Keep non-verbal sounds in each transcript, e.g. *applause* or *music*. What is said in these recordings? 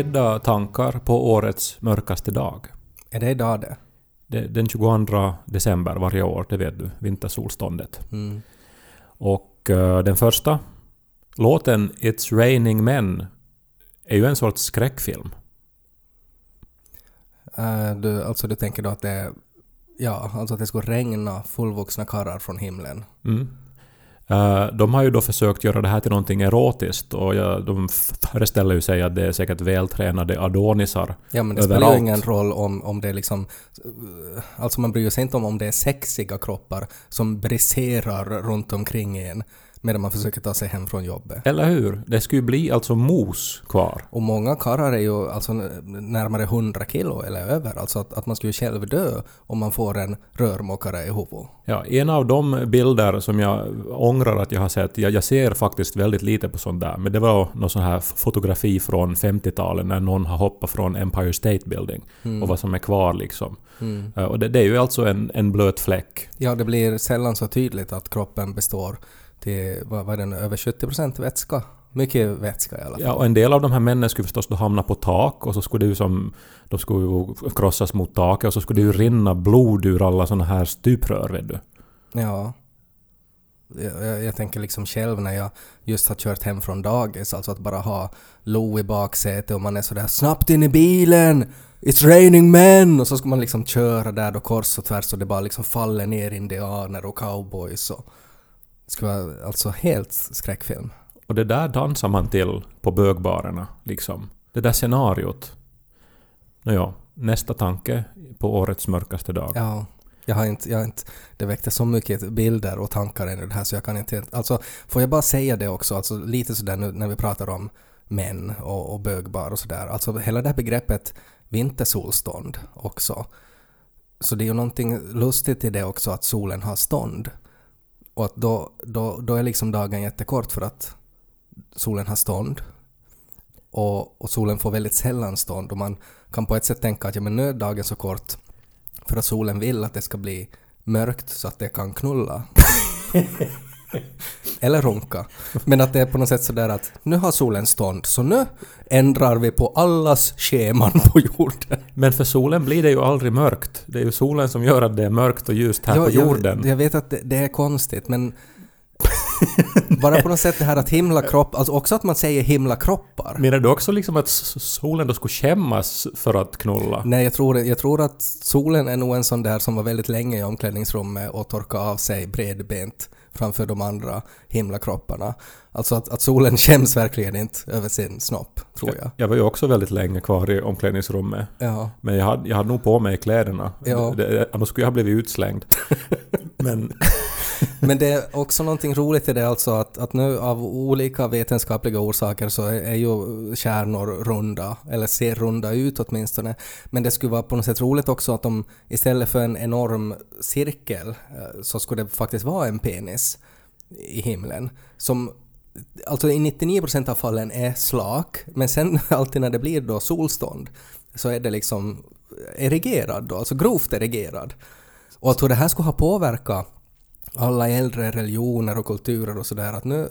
spridda tankar på årets mörkaste dag. Är det idag det? Det, den 22 december varje år, det vet du, vintersolståndet. Mm. Och eh, den första låten It's raining men är ju en sorts skräckfilm. Eh, du, alltså du tänker då att det Ja, alltså att det skulle regna fullvuxna karlar från himlen. Mm. Eh, de har ju då försökt göra det här till någonting erotiskt och ja, de föreställer ju sig att det är säkert vältränade adonisar Ja men det spelar överallt. ju ingen roll om, om det är liksom... Alltså man bryr sig inte om om det är sexiga kroppar som briserar runt omkring en medan man försöker ta sig hem från jobbet. Eller hur? Det skulle ju bli alltså mos kvar. Och många karlar är ju alltså närmare 100 kilo eller över. Alltså att, att man skulle själv dö om man får en rörmokare i huvudet. Ja, en av de bilder som jag ångrar att jag har sett, jag, jag ser faktiskt väldigt lite på sånt där, men det var någon sån här fotografi från 50-talet när någon har hoppat från Empire State Building och vad som är kvar liksom. Mm. Eh, Och det, det är ju alltså en, en blöt fläck. Ja, det blir sällan så tydligt att kroppen består till, vad är den, över 70% vätska. Mycket vätska i alla fall. Ja, och en del av de här männen skulle förstås då hamna på tak och så skulle det ju som... De skulle ju krossas mot taket och så skulle det ju rinna blod ur alla såna här stuprör, vet du. Ja. Jag, jag, jag tänker liksom själv när jag just har kört hem från dagis, alltså att bara ha Lo i baksätet och man är sådär ”snabbt in i bilen! It's raining men!” och så ska man liksom köra där då kors och tvärs och det bara liksom faller ner indianer och cowboys och... Skulle vara alltså helt skräckfilm. Och det där dansar man till på bögbarerna, liksom. Det där scenariot. Nåja, nästa tanke på årets mörkaste dag. Ja. Jag har inte, jag har inte, det väckte så mycket bilder och tankar i det här så jag kan inte... Alltså, får jag bara säga det också, alltså lite sådär nu när vi pratar om män och, och bögbar och sådär. Alltså hela det här begreppet vintersolstånd också. Så det är ju någonting lustigt i det också att solen har stånd. Och att då, då, då är liksom dagen jättekort för att solen har stånd. Och, och solen får väldigt sällan stånd och man kan på ett sätt tänka att ja, men nu är dagen så kort för att solen vill att det ska bli mörkt så att det kan knulla. *laughs* *laughs* Eller runka. Men att det är på något sätt sådär att nu har solen stånd så nu ändrar vi på allas scheman på jorden. Men för solen blir det ju aldrig mörkt. Det är ju solen som gör att det är mörkt och ljust här Ja, på jorden. Jag, jag vet att det, det är konstigt men bara på något sätt det här att himla kropp, alltså också att man säger himla kroppar. Menar du också liksom att solen då skulle skämmas för att knulla? Nej, jag tror, jag tror att solen är nog en sån där som var väldigt länge i omklädningsrummet och torkade av sig bredbent framför de andra himlakropparna. Alltså att, att solen *laughs* skäms verkligen inte över sin snopp, tror jag. Jag var ju också väldigt länge kvar i omklädningsrummet. Ja. Men jag hade, jag hade nog på mig kläderna. Ja. Det, annars skulle jag ha blivit utslängd. *laughs* Men men det är också någonting roligt i det alltså att, att nu av olika vetenskapliga orsaker så är, är ju kärnor runda, eller ser runda ut åtminstone. Men det skulle vara på något sätt roligt också att de istället för en enorm cirkel eh, så skulle det faktiskt vara en penis i himlen som alltså i 99 procent av fallen är slak, men sen *laughs* alltid när det blir då solstånd så är det liksom erigerad då, alltså grovt erigerad. Och att hur det här skulle ha påverkat alla äldre religioner och kulturer och sådär att nu,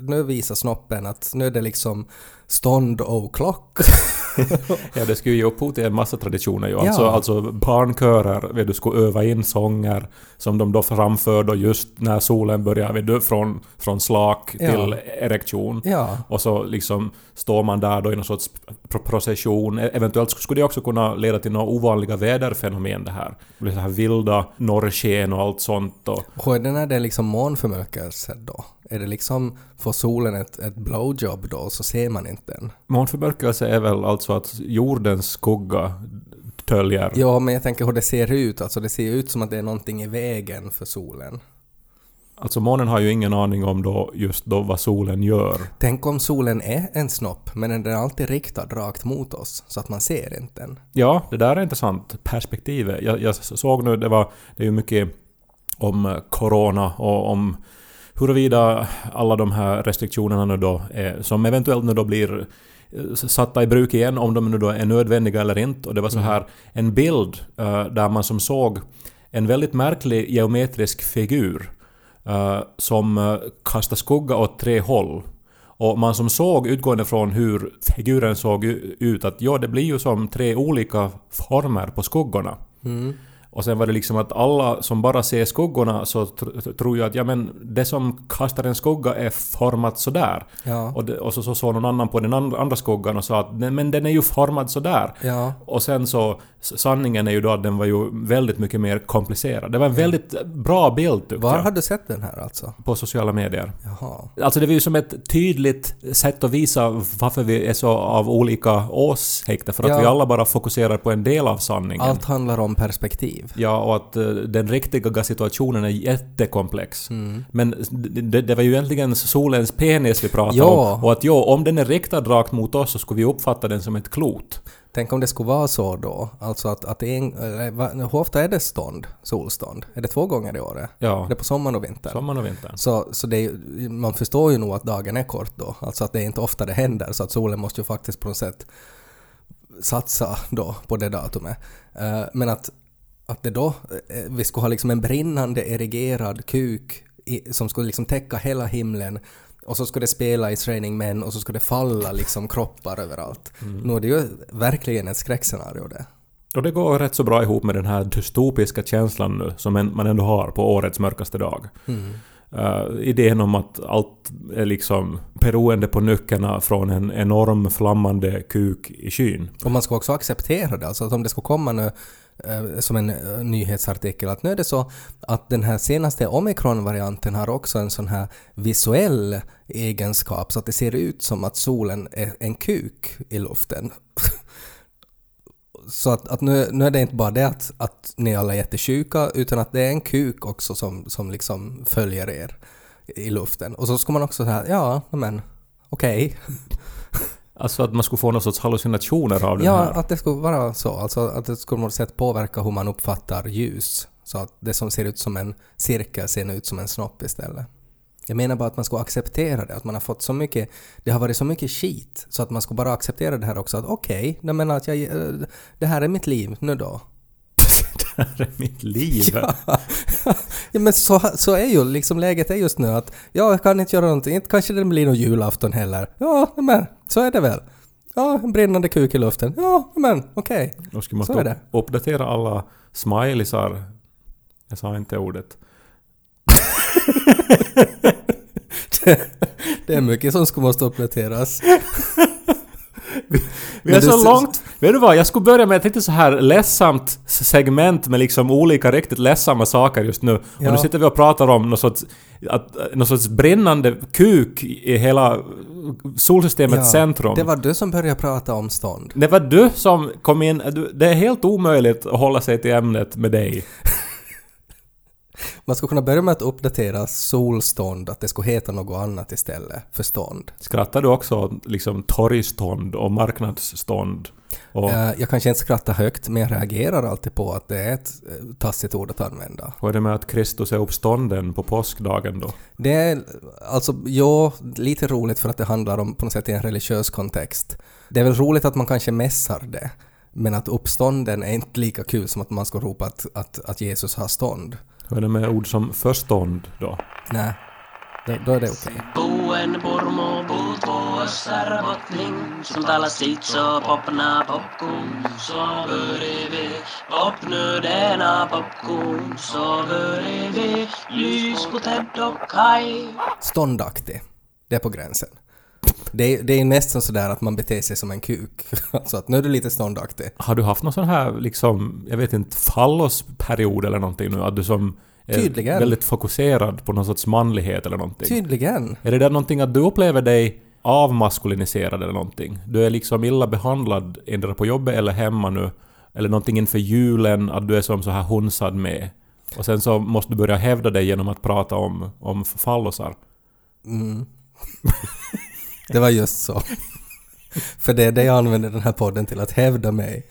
nu visar snoppen att nu är det liksom stånd och klock. *laughs* *laughs* ja, det skulle ju ge upphov till en massa traditioner ju. Ja. Alltså, alltså barnkörer, vet du, skulle öva in sånger som de då framför då just när solen börjar, vet du, från, från slak Ja. till erektion. ja. Och så liksom står man där då i någon sorts pro- procession. E- Eventuellt skulle det också kunna leda till några ovanliga väderfenomen det här. Det blir så här vilda norrsken och allt sånt. Och Och är det när det är liksom månförmörkelse då? Är det liksom, får solen ett, ett blowjob då så ser man inte den? månförmörkelse är väl alltså att jordens skugga töljer. Ja, men jag tänker hur det ser ut. Alltså det ser ut som att det är någonting i vägen för solen. Alltså månen har ju ingen aning om då just då vad solen gör. Tänk om solen är en snopp, men den är alltid riktad rakt mot oss, så att man ser inte den. Ja, det där är intressant. Perspektivet. Jag, jag såg nu, det var det är ju mycket om corona och om huruvida alla de här restriktionerna nu då är, som eventuellt nu då blir eh, satta i bruk igen, om de nu då är nödvändiga eller inte. Och det var så här en bild eh, där man som såg en väldigt märklig geometrisk figur eh, som kastar skugga åt tre håll. Och man som såg, utgående från hur figuren såg ut, att ja, det blir ju som tre olika former på skuggorna. Mm. Och sen var det liksom att alla som bara ser skuggorna så tr- tror ju att ja men det som kastar en skugga är format sådär. Ja. Och, det, och så, så såg någon annan på den andra, andra skuggan och sa att "Nej, men den är ju formad sådär. Ja. Och sen så, sanningen är ju då att den var ju väldigt mycket mer komplicerad. Det var en väldigt bra bild tyckte Var jag. har du sett den här alltså? På sociala medier. Jaha. Alltså det var ju som ett tydligt sätt att visa varför vi är så av olika åsikter. För att Ja. vi alla bara fokuserar på en del av sanningen. Allt handlar om perspektiv. Ja, och att eh, den riktiga situationen är jättekomplex. Mm. Men det, det var ju egentligen solens penis vi pratade Ja. om. Och att ja, om den är riktad rakt mot oss så skulle vi uppfatta den som ett klot. Tänk om det skulle vara så då, alltså att, att det en, hur ofta är det stånd, solstånd? Är det två gånger i året? Ja, Det är på sommaren och vintern? sommaren och vintern. Så, så det är, man förstår ju nog att dagen är kort då, alltså att det är inte ofta det händer, så att solen måste ju faktiskt på något sätt satsa då på det datumet. Eh, men att, att det då, eh, vi skulle ha liksom en brinnande erigerad kuk i, som skulle liksom täcka hela himlen och så skulle det spela i Raining Men och så skulle det falla liksom kroppar överallt. Nu är det ju verkligen ett skräckscenario det. Och det går rätt så bra ihop med den här dystopiska känslan nu som man ändå har på årets mörkaste dag. Eh, idén om att allt är liksom beroende på nyckeln från en enorm flammande kuk i skyn. Och man ska också acceptera det, alltså att om det ska komma nu Eh, som en eh, nyhetsartikel att nu är det så att den här senaste omikronvarianten har också en sån här visuell egenskap så att det ser ut som att solen är en kuk i luften. *laughs* Så att, att nu, nu är det inte bara det att, att ni alla är jättesjuka utan att det är en kuk också som, som liksom följer er i luften. Och så ska man också säga ja, men okej. *laughs* Alltså att man skulle få någon sorts hallucinationer av den Ja, här. att det skulle vara så. Alltså att det skulle på något sätt påverka hur man uppfattar ljus. Så att det som ser ut som en cirkel ser ut som en snopp istället. Jag menar bara att man ska acceptera det, att man har fått så mycket, det har varit så mycket skit, så att man ska bara acceptera det här också, att okej, okay, men att jag, eh, det här är mitt liv nu då. Det här är mitt liv. ja men så, så är ju liksom läget är just nu att, ja jag kan inte göra någonting, inte kanske det blir någon julafton heller. Ja, men så är det väl. Ja, en brinnande kuk i luften. Ja, men okej. Då skulle man Så är det. uppdatera alla smileysar. Jag sa inte ordet. *laughs* Det är mycket som ska måste uppdateras. *laughs* Vi är Men du så s- långt... Vet du vad? Jag skulle börja med ett lite så här ledsamt segment med liksom olika riktigt ledsamma saker just nu. Och Ja. nu sitter vi och pratar om någon sorts, att, någon sorts brinnande kuk i hela solsystemets centrum. Det var du som började prata om stånd. Det var du som kom in. Du- Det är helt omöjligt att hålla sig till ämnet med dig. Man skulle kunna börja med att uppdatera solstånd, att det skulle heta något annat istället för stånd. Skrattar du också liksom torgstånd och marknadsstånd? Och, Eh, jag kanske inte skrattar högt, men jag reagerar alltid på att det är ett eh, tassigt ord att använda. och är det med att Kristus är uppstånden på påskdagen då? Det är alltså, ja, lite roligt för att det handlar om på något sätt i en religiös kontext. Det är väl roligt att man kanske mässar det, men att uppstånden är inte lika kul som att man ska ropa att, att, att Jesus har stånd. Hur är det med ord som förstånd då? Nej, då, då är det okej. Purmu popna lys på Kai Ståndaktig. Det är på gränsen. Det är, det är nästan sådär att man beter sig som en kuk. *laughs* Alltså att nu är du lite ståndaktig. Har du haft någon sån här liksom, jag vet inte, fallosperiod eller någonting nu? Att du som är Tydligen. väldigt fokuserad på någon sorts manlighet eller någonting? Tydligen. Är det där någonting att du upplever dig avmaskuliniserad eller någonting? Du är liksom illa behandlad endera på jobbet eller hemma nu. Eller någonting inför julen, att du är som så här hunsad med. Och sen så måste du börja hävda dig genom att prata om, om fallosar. Mm. *laughs* det var just så. För det är det jag använder den här podden till, att hävda mig.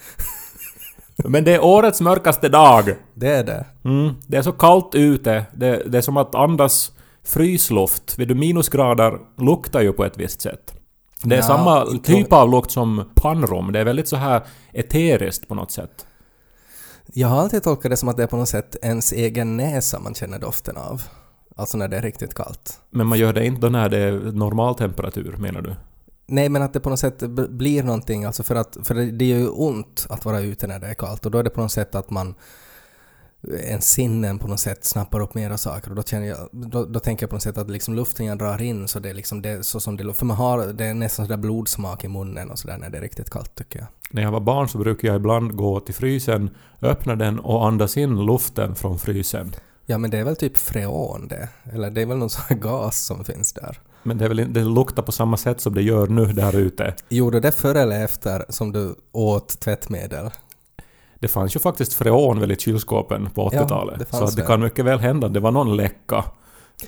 Men det är årets mörkaste dag! Det är det. Mm, det är så kallt ute. Det, det är som att andas frysluft. Vid minusgrader luktar ju på ett visst sätt. Det är Ja, samma typ av lukt som pannrum. Det är väldigt så här eteriskt på något sätt. Jag har alltid tolkat det som att det är på något sätt ens egen näsa man känner doften av. Alltså när det är riktigt kallt. Men man gör det inte då när det är normal temperatur, menar du? Nej, men att det på något sätt blir någonting, alltså för att för det, det gör ju ont att vara ute när det är kallt och då är det på något sätt att man en sinnen på något sätt snappar upp mera saker och då, känner jag, då, då tänker jag på något sätt att liksom luften jag drar in så det är liksom det så som det För man har, det är nästan sådär blodsmak i munnen och sådär när det är riktigt kallt tycker jag. När jag var barn så brukade jag ibland gå till frysen, öppna den och andas in luften från frysen. Ja men det är väl typ freon det, eller det är väl någon sån här gas som finns där. Men det, är väl, det luktar på samma sätt som det gör nu där ute. Gjorde det före eller efter som du åt tvättmedel? Det fanns ju faktiskt freon väl i kylskåpen på Ja, 80-talet. det så att det det. kan mycket väl hända det var någon läcka.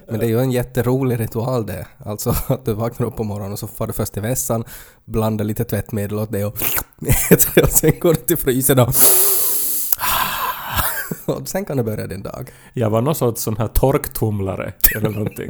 Men det är ju en jätterolig ritual det. Alltså att du vaknar upp på morgonen och så far du först till vässan, blandar lite tvättmedel åt det och *laughs* och sen går du till frysen och och sen kan du börja din dag. Jag var någon sorts sån här torktumlare eller någonting.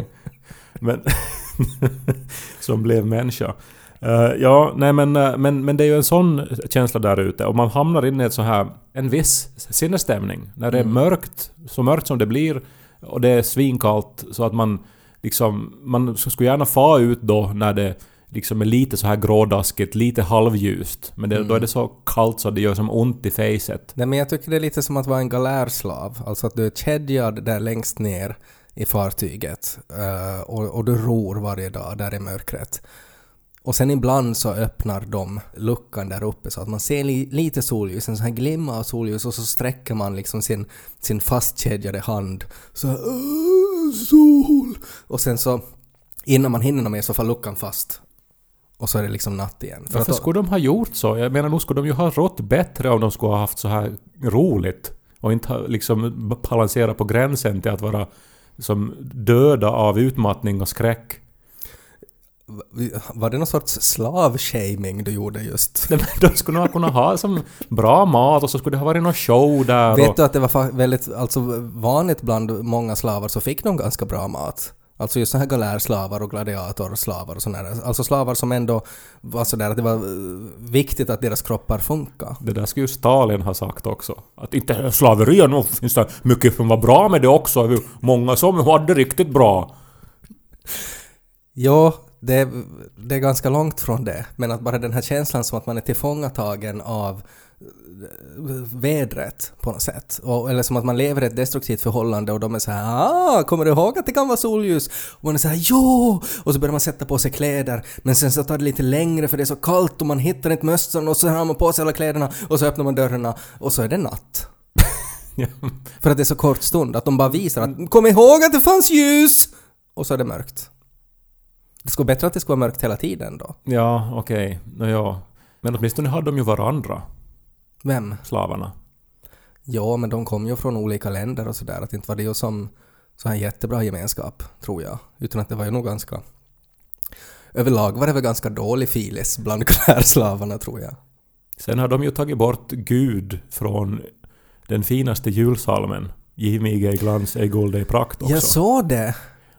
Men... *laughs* som blev människa. Eh, ja, nej men, eh, men, men det är ju en sån känsla där ute och man hamnar in i ett så här, en viss sinnesstämning. När det är mörkt, så mörkt som det blir och det är svinkallt så att man liksom, man skulle gärna få ut då när det liksom är lite så här grådaskigt, lite halvljust. Men det, då är det så kallt så det gör som ont i facet. Nej men jag tycker det är lite som att vara en galärslav. Alltså att du är kedjad där längst ner i fartyget eh, och, och du ror varje dag där i mörkret. Och sen ibland så öppnar de luckan där uppe så att man ser li, lite solljus, en sån här glimma av solljus och så sträcker man liksom sin, sin fastkedjade hand så här, "Åh, sol! Och sen så innan man hinner mer så får luckan fast. Och så är det liksom natt igen. För Varför att, skulle de ha gjort så? Jag menar, nog skulle de ju ha rått bättre om de skulle ha haft så här roligt. Och inte ha liksom balansera på gränsen till att vara som döda av utmattning och skräck. var det någon sorts slavshaming du gjorde just? *laughs* De skulle nog ha kunnat ha som bra mat och så skulle det ha varit någon show där. Vet och, du att det var väldigt alltså, vanligt bland många slavar så fick de ganska bra mat? Alltså just så här galärslavar och gladiatorslavar och sådana där. Alltså slavar som ändå var sådär att det var eh, viktigt att deras kroppar funkar. Det där skulle ju Stalin ha sagt också. Att inte slaveri, nu finns det mycket som var bra med det också. Det Många som hade riktigt bra. Ja, det, det är ganska långt från det. Men att bara den här känslan som att man är tillfångatagen av vädret på något sätt. Och, eller som att man lever i ett destruktivt förhållande och de är så här ah, kommer du ihåg att det kan vara solljus? Och man är så här jo! Och så börjar man sätta på sig kläder men sen så tar det lite längre för det är så kallt och man hittar inte mössan och så har man på sig alla kläderna och så öppnar man dörrarna och så är det natt. *laughs* För att det är så kort stund att de bara visar att kom ihåg att det fanns ljus! Och så är det mörkt. Det skulle vara bättre att det skulle vara mörkt hela tiden då. Ja, okej. Nå ja. Men åtminstone hade de ju varandra, Vem? slavarna. Ja, men de kom ju från olika länder och sådär. Att inte var det ju som så här jättebra gemenskap, tror jag. Utan att det var ju nog ganska... Överlag var det väl ganska dålig filis bland klärslavarna, *laughs* tror jag. Sen har de ju tagit bort Gud från den finaste julsalmen. Giv mig ej glans, ej guld, ej prakt också. Jag såg det!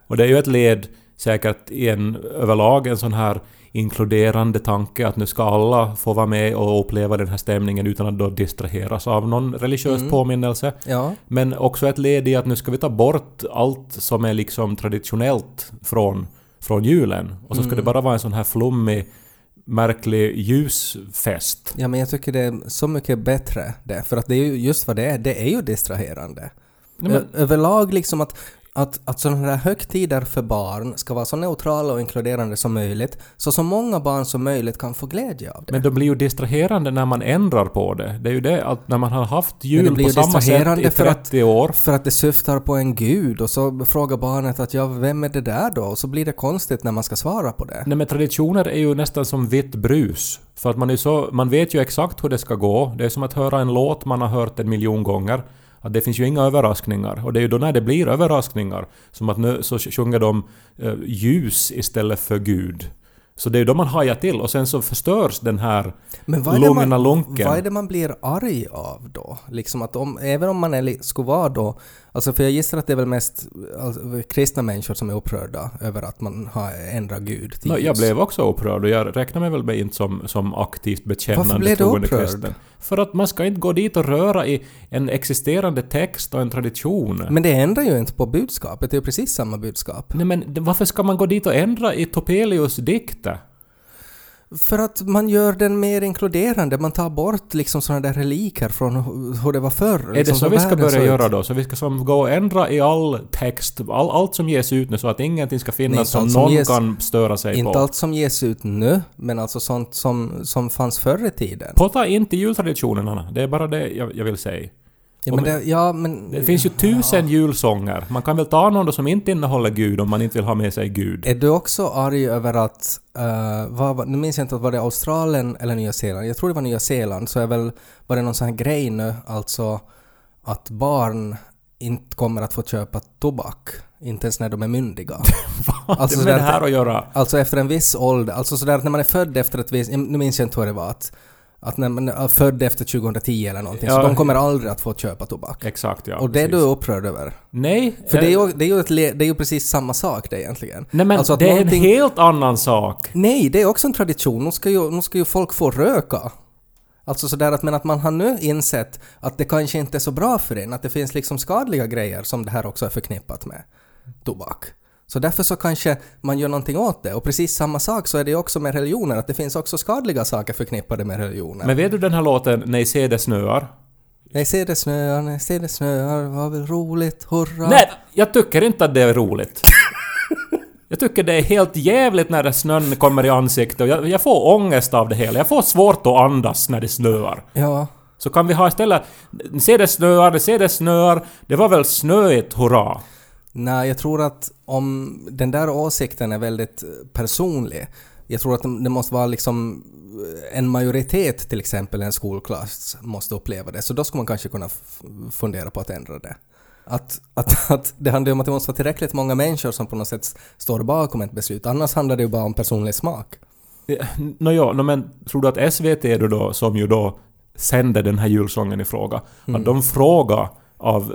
Och det är ju ett led säkert i en överlag en sån här inkluderande tanke att nu ska alla få vara med och uppleva den här stämningen utan att då distraheras av någon religiös Mm. påminnelse. Ja. Men också ett led i att nu ska vi ta bort allt som är liksom traditionellt från, från julen. Och så ska Mm. det bara vara en sån här flummig, märklig ljusfest. ja, men jag tycker det är så mycket bättre det. För att det är ju just vad det är. Det är ju distraherande. Nej, men, överlag liksom att, att, att sådana här högtider för barn ska vara så neutrala och inkluderande som möjligt, så så många barn som möjligt kan få glädje av det. men de blir ju distraherande när man ändrar på det. Det är ju det att när man har haft jul på samma sätt i för att- 30 år. För att det syftar på en gud och så frågar barnet att ja, vem är det där då? Och så blir det konstigt när man ska svara på det. Nej men traditioner är ju nästan som vitt brus. För att man är så... Man vet ju exakt hur det ska gå. Det är som att höra en låt man har hört en miljon gånger. Att det finns ju inga överraskningar. Och det är ju då när det blir överraskningar som att nu så sjunger de eh, ljus istället för Gud. Så det är ju då man hajar till och sen så förstörs den här lugna man, lunken. vad är det man blir arg av då? Liksom att om, även om man är, skulle vara då Alltså för jag gissar att det är väl mest alltså, kristna människor som är upprörda över att man har ändrat Gud till No, jag blev också upprörd och jag räknar mig väl inte som, som aktivt bekännande Varför blev du upprörd? kristen. För att man ska inte gå dit och röra i en existerande text och en tradition. Men det ändrar ju inte på budskapet, det är ju precis samma budskap. Nej men varför ska man gå dit och ändra i Topelius dikter? För att man gör den mer inkluderande, man tar bort liksom sådana där reliker från hu- hur det var förr. Är det liksom så hur vi ska börja ut. göra då? Så vi ska som gå och ändra i all text, all, allt som ges ut nu så att ingenting ska finnas Nej, som som någon ges- kan störa sig Inte på? allt som ges ut nu, men alltså sånt som, som fanns förr i tiden. Påta inte jultraditionerna, det är bara det jag, jag vill säga. Ja, men det, ja, men... Det finns ju tusen julsånger. Man kan väl ta någon som inte innehåller Gud om man inte vill ha med sig Gud. Är du också arg över att, uh, var- nu minns jag inte, var det Australien eller Nya Zeeland? Jag tror det var Nya Zeeland, så är väl, var det någon sån här grej nu, alltså att barn inte kommer att få köpa tobak, inte ens när de är myndiga. *laughs* Vad Alltså, det med det här att- göra? Alltså efter en viss ålder, alltså sådär att när man är född efter ett visst, nu minns jag inte vad det var, att, att när man är född efter 2010 eller någonting, så Ja. de kommer aldrig att få köpa tobak. Exakt ja. och det är precis. du upprörd över? Nej. För det är, eh, ju, det, är ju ett, det är ju precis samma sak det egentligen. Nej men Alltså det är någonting- en helt annan sak. Nej, det är också en tradition. Nu ska ju, nu ska ju folk få röka. Alltså sådär att, men att man har nu insett att det kanske inte är så bra för en, att det finns liksom skadliga grejer som det här också är förknippat med. Tobak. Så därför så kanske man gör någonting åt det. Och precis samma sak så är det också med religioner, att det finns också skadliga saker förknippade med religioner. Men vet du den här låten När se det snöar? Nej, se det snöar, nej, se det snöar, vad väl roligt, hurra. Nej, jag tycker inte att det är roligt. Jag tycker det är helt jävligt när snön kommer i ansiktet och jag, jag får ångest av det hela. Jag får svårt att andas när det snöar. Ja. Så kan vi ha istället Se det snöar, se det snöar. Det var väl snöigt, hurra. Nej, jag tror att om den där åsikten är väldigt eh, personlig. Jag tror att det måste vara liksom eh, en majoritet till exempel en skolklass måste uppleva det. Så då skulle man kanske kunna fundera på att ändra det. Att, att, *laughs* att det handlar om att det måste vara tillräckligt många människor som på något sätt står bakom ett beslut. Annars handlar det ju bara om personlig smak. Nåja, no, men tror du att SVT då, som ju då sände den här julsången i fråga, Mm. att de frågar av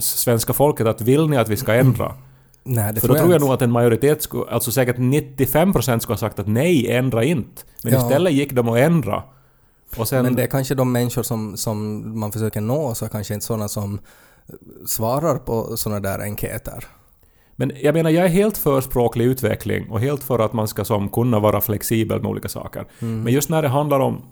svenska folket att vill ni att vi ska ändra? Nej, det För då tror jag inte. nog att en majoritet, skulle, alltså säkert 95% skulle ha sagt att nej, ändra inte. Men Ja. istället gick de att ändra. Och sen... Men det är kanske de människor som, som man försöker nå, så kanske inte sådana som svarar på sådana där enkäter. Men jag menar, jag är helt för språklig utveckling och helt för att man ska som kunna vara flexibel med olika saker. Mm. Men just när det handlar om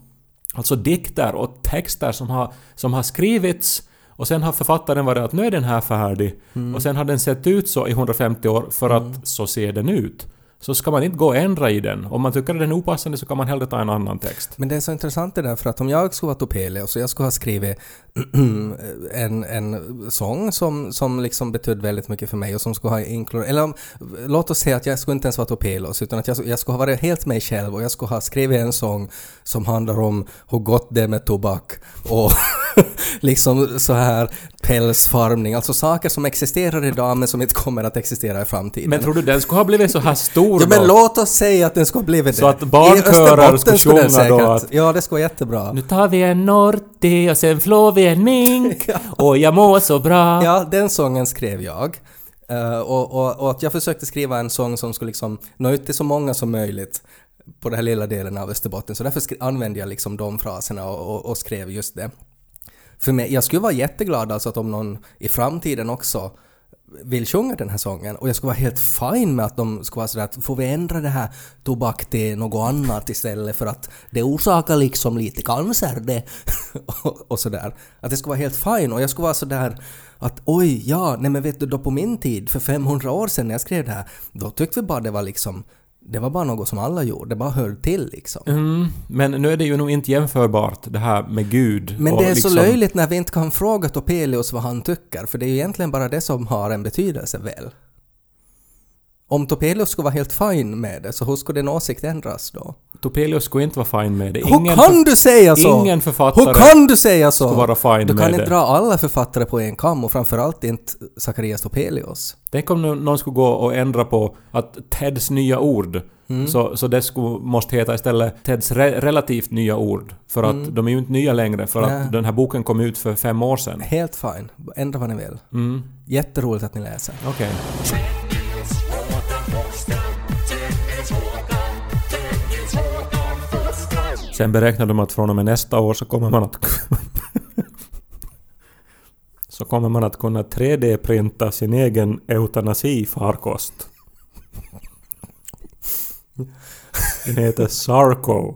alltså dikter och texter som har, som har skrivits och sen har författaren varit att nu är den här färdig Mm. och sen har den sett ut så i 150 år för att så ser den ut. Så ska man inte gå och ändra i den. Om man tycker att den är opassande så kan man hellre ta en annan text. Men det är så intressant det där, för att om jag skulle vara Topelius och jag skulle ha skrivit *clears throat* en, en sång som, som liksom betydde väldigt mycket för mig och som skulle ha inkluderat... Eller om, låt oss säga att jag skulle inte ens vara Topelius, utan att jag, jag skulle ha varit helt mig själv och jag skulle ha skrivit en sång som handlar om hur gott det är med tobak och *laughs* *laughs* liksom så här pälsfarmning, alltså saker som existerar idag men som inte kommer att existera i framtiden. Men tror du den skulle ha blivit så här stor Ja men då? låt oss säga att den skulle ha blivit Så det. att barnkörer skulle skulle sjunga då säkert- att- Ja, det skulle vara jättebra. Nu tar vi en Norti och sen flår vi en mink *laughs* och jag mår så bra. Ja, den sången skrev jag. Eh, och, och, och att jag försökte skriva en sång som skulle liksom nå ut till så många som möjligt på den här lilla delen av Österbotten. Så därför använde jag liksom de fraserna och, och skrev just det. För mig, jag skulle vara jätteglad alltså att om någon i framtiden också vill sjunga den här sången och jag skulle vara helt fine med att de skulle vara sådär att får vi ändra det här tobak till något annat istället för att det orsakar liksom lite cancer det *laughs* och, och sådär. Att det skulle vara helt fine och jag skulle vara sådär att oj, ja, nej men vet du då på min tid för 500 år sedan när jag skrev det här då tyckte vi bara det var liksom det var bara något som alla gjorde, det bara hör till liksom. Mm, men nu är det ju nog inte jämförbart det här med Gud. Men det är liksom, så löjligt när vi inte kan fråga Topelius vad han tycker, för det är ju egentligen bara det som har en betydelse väl? Om Topelius skulle vara helt fine med det, så hur skulle din åsikt ändras då? Topelius skulle inte vara fine med det. hur kan du säga så? ingen författare Hur kan du säga så? skulle vara fine du kan inte det. dra alla författare på en kam och framförallt inte Zacharias Topelius. Tänk om någon skulle gå och ändra på att Teds nya ord, Mm. så, så det skulle, måste heta istället Teds re, relativt nya ord. För att de är ju inte nya längre, för Mm. Nej. att den här boken kom ut för fem år sedan. Helt fine. Ändra vad ni vill. Mm. Jätteroligt att ni läser. Okej. Sen beräknar de att från och med nästa år så kommer man att... *laughs* så kommer man att kunna 3D-printa sin egen eutanasifarkost. Den heter Sarco.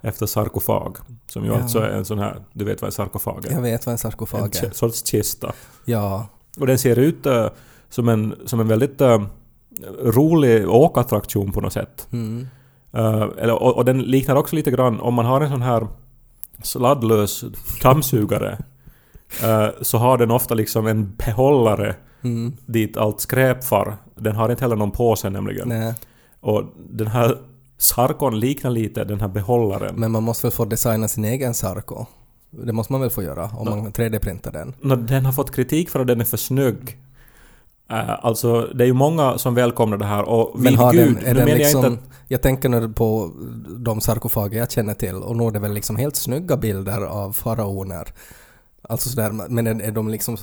Efter sarkofag. Som ju Ja. alltså är en sån här... Du vet vad en sarkofag är? Jag vet vad en En sarkofag ki- är. sorts kista. Ja. Och den ser ut eh, som, en, som en väldigt eh, rolig åkattraktion på något sätt. Mm. Eh, eller, och, och den liknar också lite grann, om man har en sån här sladdlös dammsugare *laughs* eh, så har den ofta liksom en behållare Mm. dit allt skräp far. Den har inte heller någon påse nämligen. Nej. Och den här sarkon liknar lite den här behållaren. Men man måste väl få designa sin egen sarko? Det måste man väl få göra om man 3D-printar den? Nå, Den har fått kritik för att den är för snygg. Eh, alltså, det är ju många som välkomnar det här och Men har gud, den, är den liksom... jag Jag, inte att... tänker nu på de sarkofager jag känner till och nog är det väl liksom helt snygga bilder av faraoner. Alltså sådär, men är, är de liksom...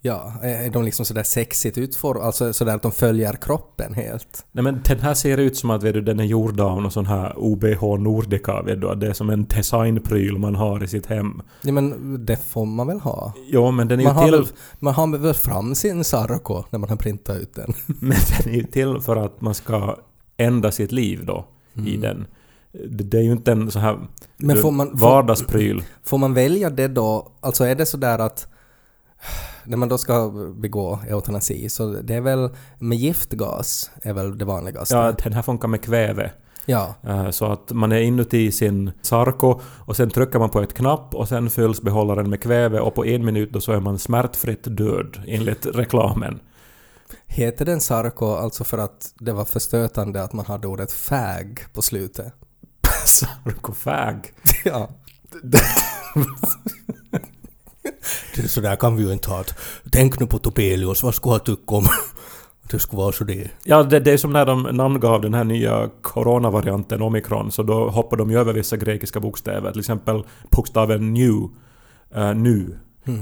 Ja, är de liksom sådär sexigt utformade? Alltså sådär att de följer kroppen helt? Nej men den här ser ut som att vet du, den är gjord av någon sån här OBH Nordica, vet du, att det är som en designpryl man har i sitt hem. Ja men det får man väl ha? Jo men den är Man ju har, till... väl, man har väl fram sin sarko när man har printat ut den? *laughs* Men den är ju till för att man ska ändra sitt liv då i den. Det, är ju inte en så här Mm. Men får man- får- vardagspryl. Får man välja det då? Alltså är det sådär att när man då ska begå eutanasi så det är väl med giftgas är väl det vanligaste? Ja, den här funkar med kväve. ja. Eh, Så att man är inuti sin sarko och sen trycker man på ett knapp och sen fylls behållaren med kväve och på en minut då så är man smärtfritt död enligt reklamen. Heter den sarko alltså för att det var förstötande att man hade ordet fag på slutet? *laughs* Sarkofag. ja. *laughs* *laughs* det så där kan vi ju inte ha. Tänk nu på Topelius, vad skulle han tycka om det skulle vara så det? Ja, det, det är som när de namngav den här nya coronavarianten omikron så då hoppar de ju över vissa grekiska bokstäver. Till exempel bokstaven new, eh, nu,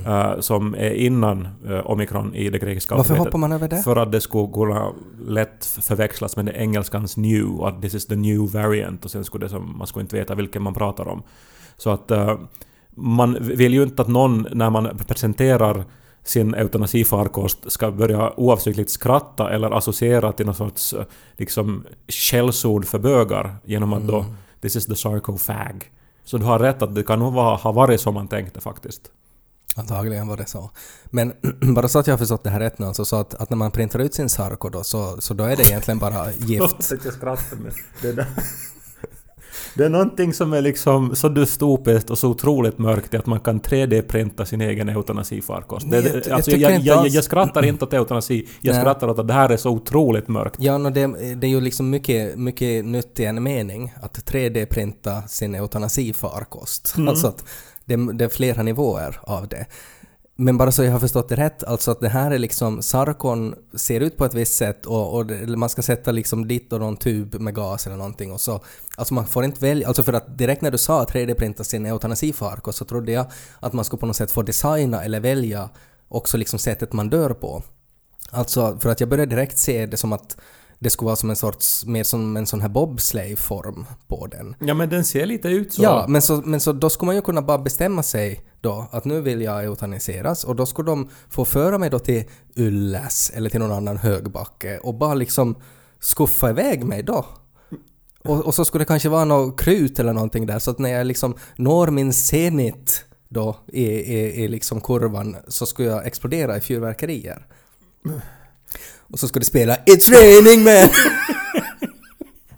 eh, som är innan uh, omikron i det grekiska Varför alfabetet. hoppar man över det? För att det skulle kunna lätt förväxlas med det engelskans new att this is the new variant och sen skulle det som, man skulle inte veta vilken man pratar om. Så att eh, man vill ju inte att någon när man presenterar sin eutanasifarkost ska börja oavsiktligt skratta eller associera till någon sorts eh, liksom skällsord för bögar genom att då this is the sarcofag. Så du har rätt att det kan nog vara, ha varit som man tänkte faktiskt. Antagligen var det så. Men *clears throat* bara så att jag har förstått det här rätt nu alltså, så att, att när man printar ut sin sarko då, så, så då är det egentligen bara *laughs* gift. Jag skrattar med det där. Det är någonting som är liksom så dystopiskt och så otroligt mörkt att man kan 3D-printa sin egen eutanasifarkost. Nej, Det, jag- jag alltså, jag, inte jag, alls- jag skrattar inte åt eutanasi, jag Nej. skrattar åt att det här är så otroligt mörkt. Ja, no, det, det är ju liksom mycket, mycket nytt i en mening att 3D-printa sin eutanasifarkost. Alltså att det, det är flera nivåer av det. Men bara så jag har förstått det rätt, alltså att det här är liksom, sarkon ser ut på ett visst sätt och, och det, man ska sätta liksom dit och någon tub med gas eller någonting och så, alltså man får inte välja, alltså för att direkt när du sa 3D-printa sin eutanasifarkost så trodde jag att man skulle på något sätt få designa eller välja också liksom sättet man dör på. Alltså, för att jag började direkt se det som att det skulle vara som en sorts, mer som en sån här bobsleigh-form på den. Ja men den ser lite ut så. Ja, men så, men så då skulle man ju kunna bara bestämma sig då att nu vill jag eutaniseras och då skulle de få föra mig då till Ylläs eller till någon annan högbacke och bara liksom skuffa iväg mig då. Och, och så skulle det kanske vara något krut eller någonting där så att när jag liksom når min zenit då i, i, i liksom kurvan så skulle jag explodera i fyrverkerier. Och så skulle det spela It's raining man! *laughs*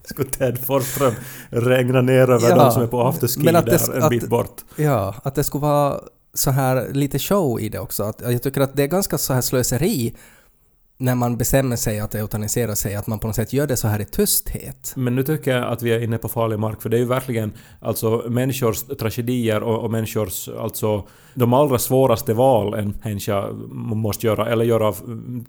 Skulle Ted Forsström regna ner över Ja, de som är på afterski att det- där en att- bit bort. Ja, att det skulle vara så här lite show i det också. Att jag tycker att det är ganska så här slöseri när man bestämmer sig att eutanisera sig, att man på något sätt gör det så här i tysthet. Men nu tycker jag att vi är inne på farlig mark, för det är ju verkligen alltså människors tragedier och, och människors, alltså de allra svåraste val en människa måste göra, eller göra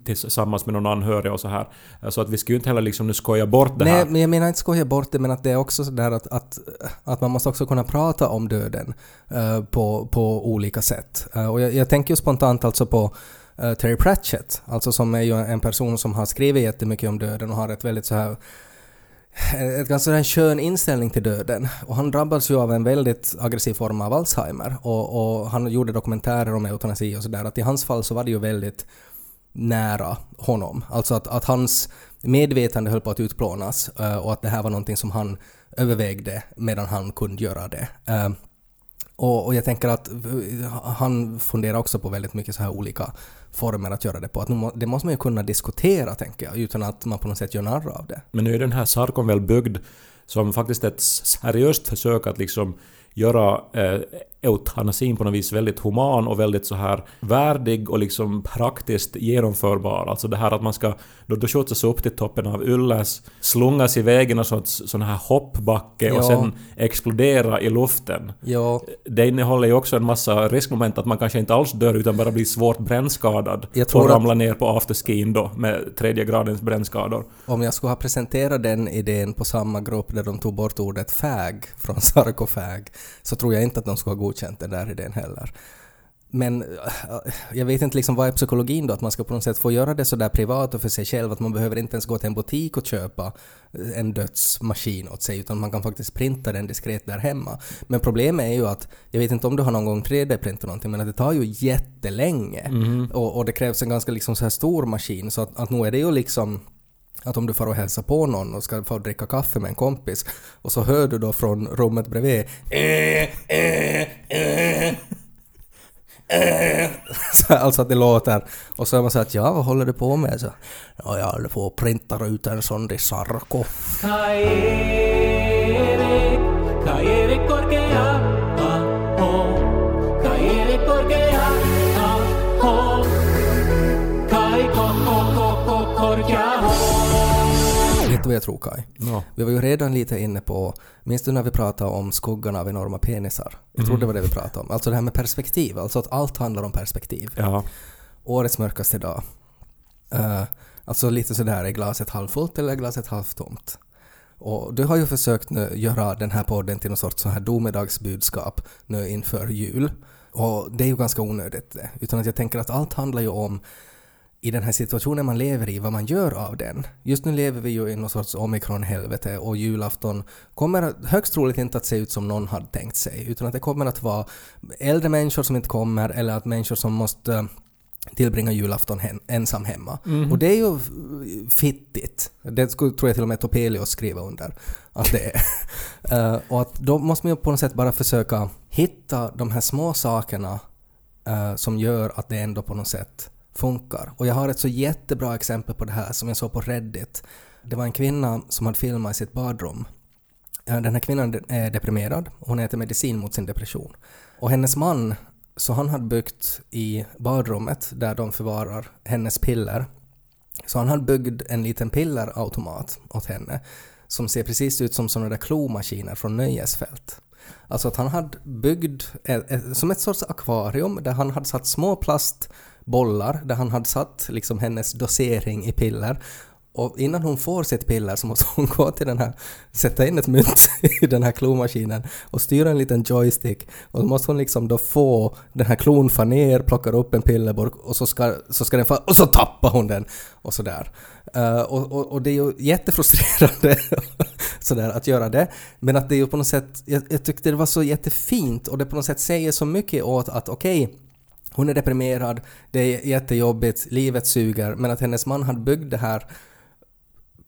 tillsammans med någon anhörig och så här. Så att vi ska ju inte heller liksom nu skoja bort det Nej, här. men jag menar inte skoja bort det, men att det är också så där att, att, att man måste också kunna prata om döden eh, på, på olika sätt. Eh, och jag, jag tänker ju spontant alltså på uh, Terry Pratchett, alltså som är ju en person som har skrivit jättemycket om döden och har ett väldigt så här ett ganska en skön inställning till döden. Och han drabbades ju av en väldigt aggressiv form av Alzheimer och, och han gjorde dokumentärer om eutanasi och sådär. Att i hans fall så var det ju väldigt nära honom. Alltså att, att hans medvetande höll på att utplånas eh, och att det här var någonting som han övervägde medan han kunde göra det. Eh, och, och jag tänker att han funderar också på väldigt mycket så här olika former att göra det på. Att må, det måste man ju kunna diskutera, tänker jag, utan att man på något sätt gör narr av det. Men nu är den här sarkon väl byggd som faktiskt ett seriöst försök att liksom göra eh, eutanasin på något vis väldigt human och väldigt så här värdig och liksom praktiskt genomförbar. Alltså det här att man ska då, då skjutsas upp till toppen av Ylläs, slungas iväg i någon sorts sån här hoppbacke ja. och sen explodera i luften. Ja. Det innehåller ju också en massa riskmoment att man kanske inte alls dör utan bara blir svårt brännskadad och ramlar ner på afterskin då med tredje gradens brännskador. Om jag skulle ha presenterat den idén på samma grupp där de tog bort ordet fag från *laughs* sarkofag så tror jag inte att de skulle ha godkänt den där idén heller. Men äh, jag vet inte liksom vad är psykologin då? Att man ska på något sätt få göra det så där privat och för sig själv att man behöver inte ens gå till en butik och köpa en dödsmaskin åt sig utan man kan faktiskt printa den diskret där hemma. Men problemet är ju att, jag vet inte om du har någon gång 3D-printat någonting men att det tar ju jättelänge Mm. och, och det krävs en ganska liksom så här stor maskin så att, att nu är det ju liksom att om du får och hälsa på någon och ska få dricka kaffe med en kompis och så hör du då från rummet bredvid äh, äh, äh, alltså att det låter och så är man så att ja vad håller du på med? Så, ja jag håller på att printa ut en sån där Sarko. Vet du vad jag tror Kai? No. Vi var ju redan lite inne på, minns du när vi pratade om skuggan av enorma penisar? Jag tror det var det vi pratade om. Alltså det här med perspektiv, alltså att allt handlar om perspektiv. Ja. Årets mörkaste dag. Uh, alltså lite sådär, är glaset halvfullt eller är glaset halvtomt? Och du har ju försökt nu göra den här podden till någon sorts så här domedagsbudskap nu inför jul. Och det är ju ganska onödigt det. Utan att jag tänker att allt handlar ju om i den här situationen man lever i, vad man gör av den. Just nu lever vi ju i någon sorts omikron-helvete och julafton kommer högst troligt inte att se ut som någon hade tänkt sig, utan att det kommer att vara äldre människor som inte kommer eller att människor som måste tillbringa julafton hem, ensam hemma. Och det är ju fittigt. Det skulle, tror jag till och med Topelius skriva under att det är. *laughs* Eh, och att då måste man ju på något sätt bara försöka hitta de här små sakerna eh, som gör att det ändå på något sätt funkar. Och jag har ett så jättebra exempel på det här som jag såg på Reddit. Det var en kvinna som hade filmat i sitt badrum. Eh, den här kvinnan är deprimerad och hon äter medicin mot sin depression. Och hennes man, så han hade byggt i badrummet där de förvarar hennes piller. Så han hade byggt en liten pillerautomat åt henne som ser precis ut som sådana där klomaskiner från nöjesfält. Alltså att han hade byggt ett, ett, som ett sorts akvarium där han hade satt små plast bollar där han hade satt liksom hennes dosering i piller. Och innan hon får sitt piller så måste *laughs* hon gå till den här, sätta in ett mynt i den här klomaskinen och styra en liten joystick. Och då måste hon liksom då få den här klon far ner, plockar upp en pillerburk och så ska, så ska den få, och så tappar hon den och sådär. Uh, eh, och, och, och det är ju jättefrustrerande *laughs* sådär att göra det. Men att det är ju på något sätt, jag, jag tyckte det var så jättefint och det på något sätt säger så mycket åt att okej, okay, hon är deprimerad, det är jättejobbigt, livet suger, men att hennes man hade byggt det här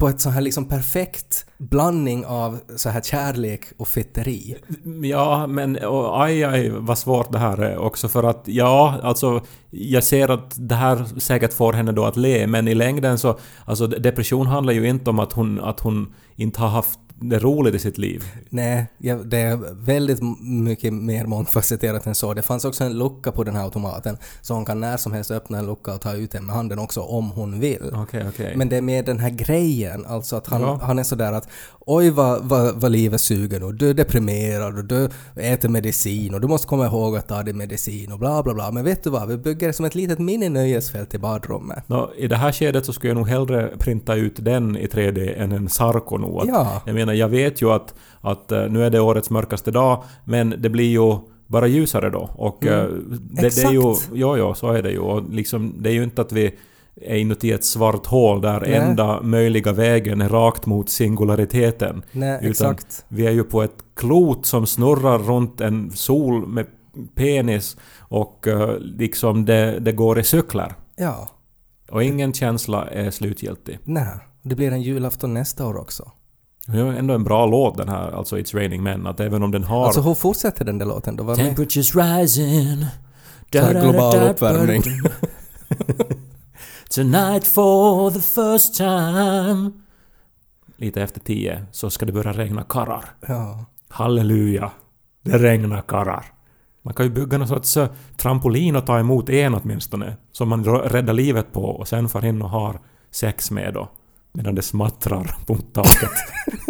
på ett så här liksom perfekt blandning av så här kärlek och fitteri. Ja, men och, aj, aj vad svårt det här är också för att ja, alltså jag ser att det här säkert får henne då att le, men i längden så alltså depression handlar ju inte om att hon, att hon inte har haft det roligt i sitt liv. Nej, ja, det är väldigt mycket mer mångfacetterat än så. Det fanns också en lucka på den här automaten, så hon kan när som helst öppna en lucka och ta ut den med handen också om hon vill. Okay, okay. Men det är mer den här grejen, alltså att han, Ja. han är sådär att oj vad, vad, vad livet suger nu, du är deprimerad och du äter medicin och du måste komma ihåg att ta din medicin och bla bla bla. Men vet du vad, vi bygger det som ett litet mini-nöjesfält i badrummet. Nå, I det här skedet så skulle jag nog hellre printa ut den i 3D än en Sarko nog. Ja. Jag menar, jag vet ju att, att eh, nu är det årets mörkaste dag, men det blir ju bara ljusare då. Och Mm. eh, det, det är ju... Exakt. Jo, jo, så är det ju. Och liksom, det är ju inte att vi är inuti ett svart hål där Nej. enda möjliga vägen är rakt mot singulariteten. Nej, Utan- exakt. Vi är ju på ett klot som snurrar runt en sol med penis och eh, liksom det, det går i cyklar. Ja. Och ingen känsla är slutgiltig. Nej. Det blir en julafton nästa år också. Det är ändå en bra låt den här, alltså It's Raining Men, att även om den har... Alltså hur fortsätter den där låten då? Temperatures rising. Här global uppvärmning. *laughs* Tonight for the first time. Lite efter tio så ska det börja regna karrar. Ja. Halleluja. Det regnar karrar. Man kan ju bygga någon sorts eh, trampolin och ta emot en åtminstone. Som man räddar livet på och sen far in och har sex med då. Medan det smattrar på taket. *laughs*